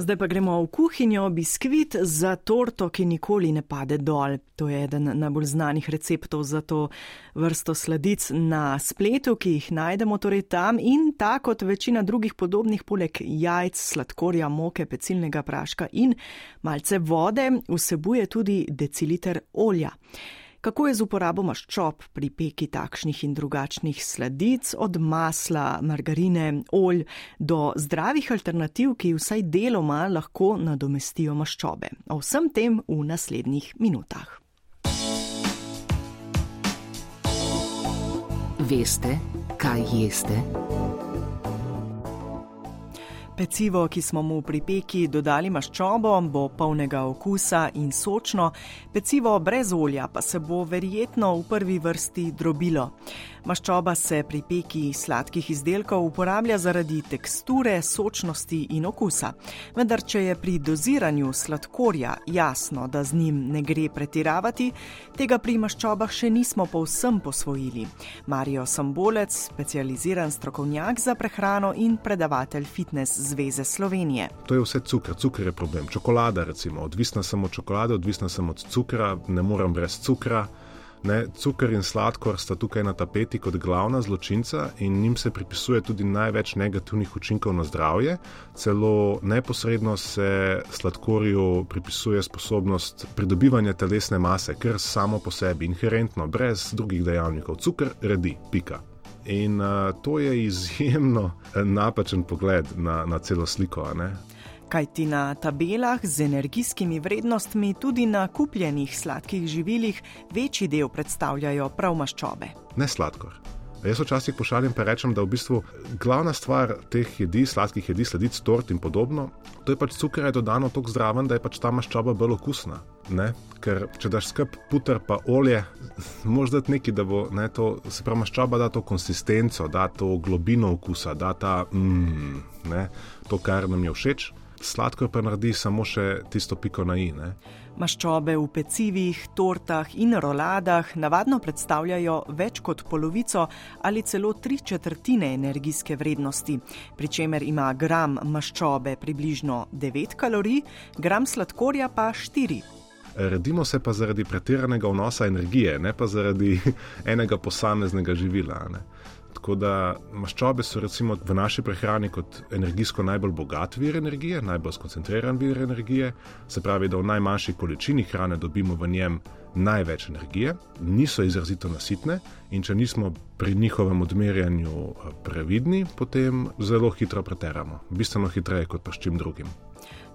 Zdaj pa gremo v kuhinjo, biskvit za torto, ki nikoli ne pade dol. To je eden najbolj znanih receptov za to vrsto sladic na spletu, ki jih najdemo torej tam in ta kot večina drugih podobnih, poleg jajc, sladkorja, moke, pecilnega praška in malce vode, vsebuje tudi deciliter olja. Kako je z uporabo maščob pri peki takšnih in drugačnih sladic, od masla, margarine, olj do zdravih alternativ, ki vsaj deloma lahko nadomestijo maščobe. O vsem tem v naslednjih minutah. Veste, kaj jeste? Pecivo, ki smo mu pri peki dodali maščobo, bo polnega okusa in sočno, pecivo brez olja pa se bo verjetno v prvi vrsti drobilo. Maščoba se pri peki sladkih izdelkov uporablja zaradi teksture, sočnosti in okusa. Vendar, če je pri doziranju sladkorja jasno, da z njim ne gre pretiravati, tega pri maščobah še nismo povsem posvojili. Marijo Sambolec, specializiran strokovnjak za prehrano in predavatelj Fitness Zveze Slovenije. To je vse cukor, cukor je problem. Čokolada, recimo, odvisna sem od čokolade, odvisna sem od cukra, ne morem brez cukra. Ne, cukor in sladkor sta tukaj na tapeti kot glavna zločinca in njim se pripisuje tudi največ negativnih učinkov na zdravje. Celo neposredno se sladkorju pripisuje sposobnost pridobivanja telesne mase, kar samo po sebi, inherentno, brez drugih dejavnikov. Cukor redi, pika. In uh, to je izjemno napačen pogled na, na celo sliko kajti na tabelah z energijskimi vrednostmi, tudi na kupljenih sladkih živilih, večji del predstavljajo prav maščobe. Ne sladkor. Jaz včasih pošaljem in rečem, da je v bistvu glavna stvar teh jedi, sladkih jedi, sledic, tort in podobno, to je pač cukor je dodano tako zdraven, da je pač ta maščoba bolj okusna. Ne? Ker če daš skrb puter pa olje, mož dati nekaj, da bo ne, to, se pravi, maščoba da to konsistenco, da to globino okusa, da ta mm, ne, to, kar nam je všeč sladkor pa naredi samo še tisto piko na i. Ne? Maščobe v pecivih, tortah in roladah navadno predstavljajo več kot polovico ali celo tri četrtine energijske vrednosti, pri čemer ima gram maščobe približno 9 kalorij, gram sladkorja pa 4. Redimo se pa zaradi pretiranega vnosa energije, ne pa zaradi enega posameznega živila. Ne? Tako da maščobe so recimo v naši prehrani kot energijsko najbolj bogat vir energije, najbolj skoncentriran vir energije, se pravi, da v najmanjši količini hrane dobimo v njem največ energije, niso izrazito nasitne in če nismo pri njihovem odmerjanju eh, previdni, potem zelo hitro preteramo, bistveno hitreje kot pa s čim drugim.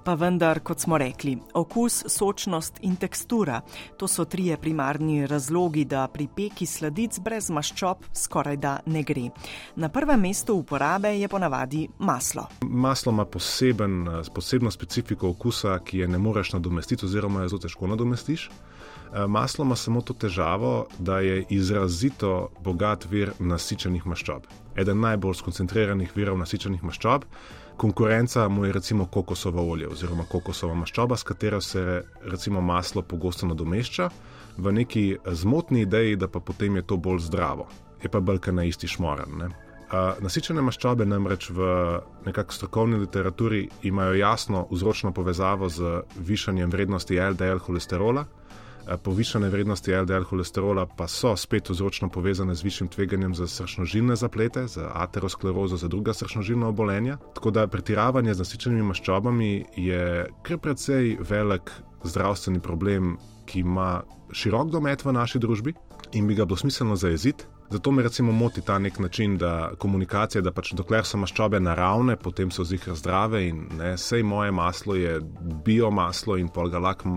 Pa vendar, kot smo rekli, okus, sočnost in tekstura, to so trije primarni razlogi, da pri peki sladic brez maščob skoraj da ne gre. Na prvem mestu uporabe je ponavadi maslo. Maslo ima poseben, posebno specifiko okusa, ki je ne moreš nadomestiti, oziroma jo zelo težko nadomestiš. Eh, maslo ima samo to težavo, da je izrazito bogat vir nasičenih maščob. Eden najbolj skoncentriranih virov nasičenih maščob. Konkurenca mu je recimo kokosovo olje oziroma kokosova maščoba, s katero se recimo maslo pogosto nadomešča, v neki zmotni ideji, da pa potem je to bolj zdravo. Je pa brka na isti šmoren. Ne? Nasičene maščobe namreč v nekakšni strokovni literaturi imajo jasno vzročno povezavo z višanjem vrednosti LDL holesterola, Eh, povišane vrednosti LDL holesterola pa so spet vzročno povezane z višjim tveganjem za srčnožilne zaplete, za aterosklerozo, za druga srčnožilna obolenja. Tako da pretiravanje z nasičenimi maščobami je kar precej velik zdravstveni problem, ki ima širok domet v naši družbi in bi ga bilo smiselno zajeziti. Zato me recimo moti ta nek način da komunikacije, da pač dokler so maščobe naravne, potem so zihar zdrave in ne, sej moje maslo je biomaslo in pol ga lahko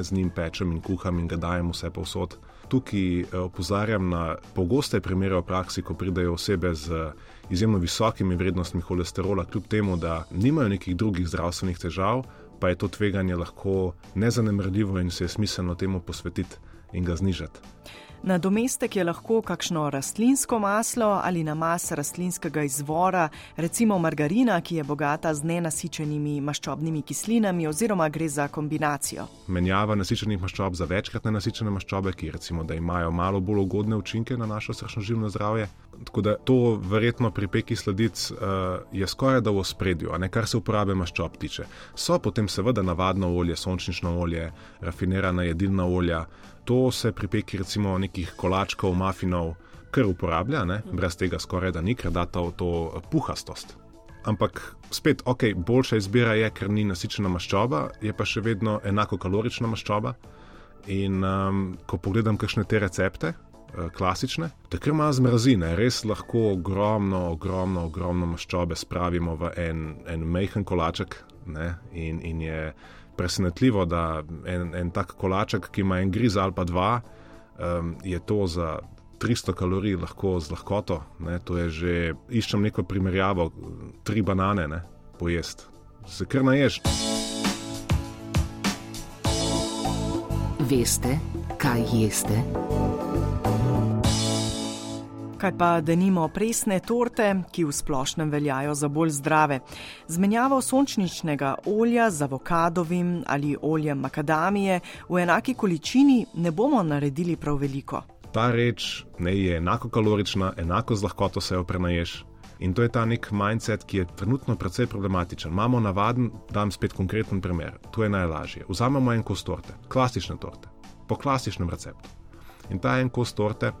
z njim pečem in kuham in ga dajem vse povsod. Tukaj eh, opozarjam na pogoste primere v praksi, ko pridejo osebe z izjemno visokimi vrednostmi holesterola, kljub temu, da nimajo nekih drugih zdravstvenih težav, pa je to tveganje lahko nezanemrljivo in se je smiselno temu posvetiti in ga znižati. Nadomestek je lahko kakšno rastlinsko maslo ali namaz rastlinskega izvora, recimo margarina, ki je bogata z nenasičenimi maščobnimi kislinami, oziroma gre za kombinacijo. Menjava nasičenih maščob za večkrat nenasičene maščobe, ki recimo, imajo malo bolj ugodne učinke na našo srčno življenje zdravje. Tako da to verjetno pri peki sladic uh, je skoraj da v ospredju, kar se uporabe maščob tiče. So potem seveda navadno olje, sončnično olje, rafinirana jedilna olja, to se pri peki recimo nekih kolačkov, mafinov, kar uporablja, ne? brez tega skoraj da ni, ker da to, to puhastost. Ampak spet, ok, boljša izbira je, ker ni nasičena maščoba, je pa še vedno enako kalorična maščoba. In um, ko pogledam kakšne te recepte, klasične, te kar ima zmrazine, res lahko ogromno, ogromno, ogromno maščobe spravimo v en, en majhen kolaček. In, in je presenetljivo, da en, en tak kolaček, ki ima en griz ali pa dva, um, je to za 300 kalorij lahko z lahkoto. Ne, to je že, iščem neko primerjavo, tri banane, ne, pojest. Se kar naješ. Veste, kaj jeste? Kaj pa, da nimo presne torte, ki v splošnem veljajo za bolj zdrave? Zmenjavo sončničnega olja z avokadovim ali oljem makadamije v enaki količini ne bomo naredili prav veliko ta reč ne, je enako kalorična, enako z lahkoto se jo prenaješ. In to je ta nek mindset, ki je trenutno precej problematičen. Imamo navaden, da dam spet konkreten primer, to je najlažje. Vzamemo en kos torte, klasične torte, po klasičnem receptu. In ta en kos torte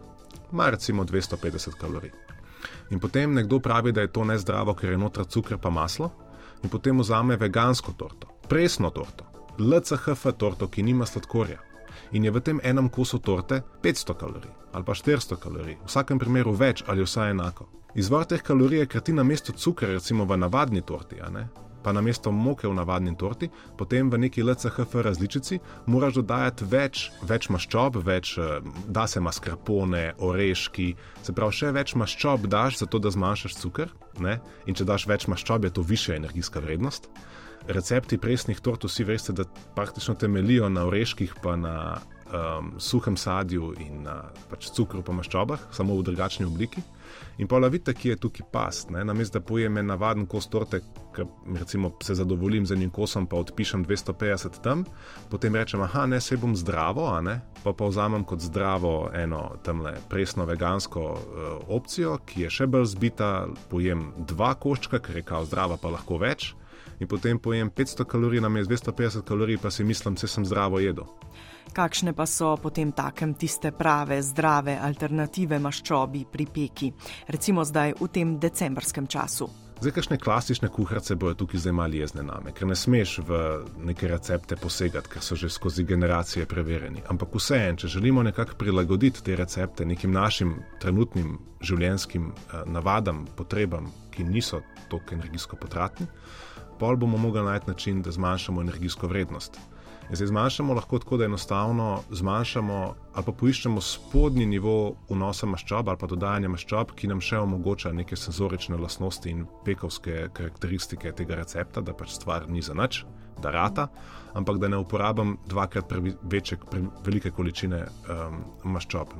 ima recimo 250 kalorij. In potem nekdo pravi, da je to nezdravo, ker je notra cukor pa maslo, in potem vzame vegansko torto, presno torto, LCHF torto, ki nima sladkorja in je v tem enem kosu torte 500 kalorij ali pa 400 kalorij, v vsakem primeru več ali vsaj enako. Izvor teh kalorij je, ker ti na mesto cukra, recimo v navadni torti, pa na mesto moke v navadni torti, potem v neki LCHF različici, moraš dodajati več, več maščob, več, eh, da se mascarpone, oreški, se pravi, še več maščob daš, zato da zmanjšaš cukor. In če daš več maščob, je to višja energijska vrednost recepti presnih tort, vsi veste, da praktično temeljijo na oreških, pa na um, suhem sadju in na pač cukru pa maščobah, samo v drugačni obliki. In pa vidite, ki je tukaj past. Namesto da pojem en navaden kos torte, ki recimo se zadovoljim z enim kosom, pa odpišem 250 tam, potem rečem, ah, ne, se bom zdravo, pa pa vzamem kot zdravo eno tamle presno vegansko uh, opcijo, ki je še bolj zbita, pojem dva koščka, ker je kao zdrava, pa lahko več in potem pojem 500 kalorij na mestu 250 kalorij, pa si mislim, da sem zdravo jedel. Kakšne pa so potem takem tiste prave, zdrave alternative maščobi pri peki, recimo zdaj v tem decembrskem času? Zdaj, kakšne klasične kuharice bojo tukaj zdaj mali jezne name, ker ne smeš v neke recepte posegati, ker so že skozi generacije preverjeni. Ampak vseeno, če želimo nekako prilagoditi te recepte nekim našim trenutnim življenjskim eh, navadam, potrebam, ki niso tako energijsko potratni, pol bomo mogli najti način, da zmanjšamo energijsko vrednost. In zdaj zmanjšamo lahko tako, da enostavno zmanjšamo ali pa poiščemo spodnji nivo vnosa maščob ali pa dodajanja maščob, ki nam še omogoča neke senzorične lastnosti in pekovske karakteristike tega recepta, da pač stvar ni za nič, da rata, ampak da ne uporabljam dvakrat večje, velike količine um, maščob.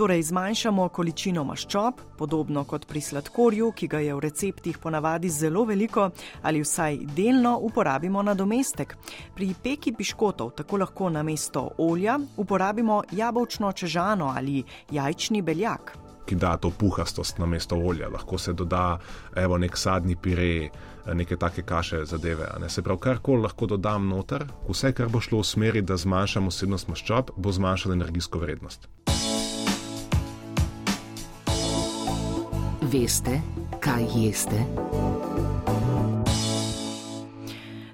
Torej, zmanjšamo količino maščob, podobno kot pri sladkorju, ki ga je v receptih ponavadi zelo veliko, ali vsaj delno uporabimo nadomestek. Pri peki piškotov tako lahko na mesto olja uporabimo jabolčno čežano ali jajčni beljak. Ki da to puhastost na mesto olja, lahko se doda evo, nek sadni pire, neke take kaše zadeve. Se pravi, karkoli lahko dodam noter, vse, kar bo šlo v smeri, da zmanjšamo vsebnost maščob, bo zmanjšalo energijsko vrednost. Veste, kaj jeste?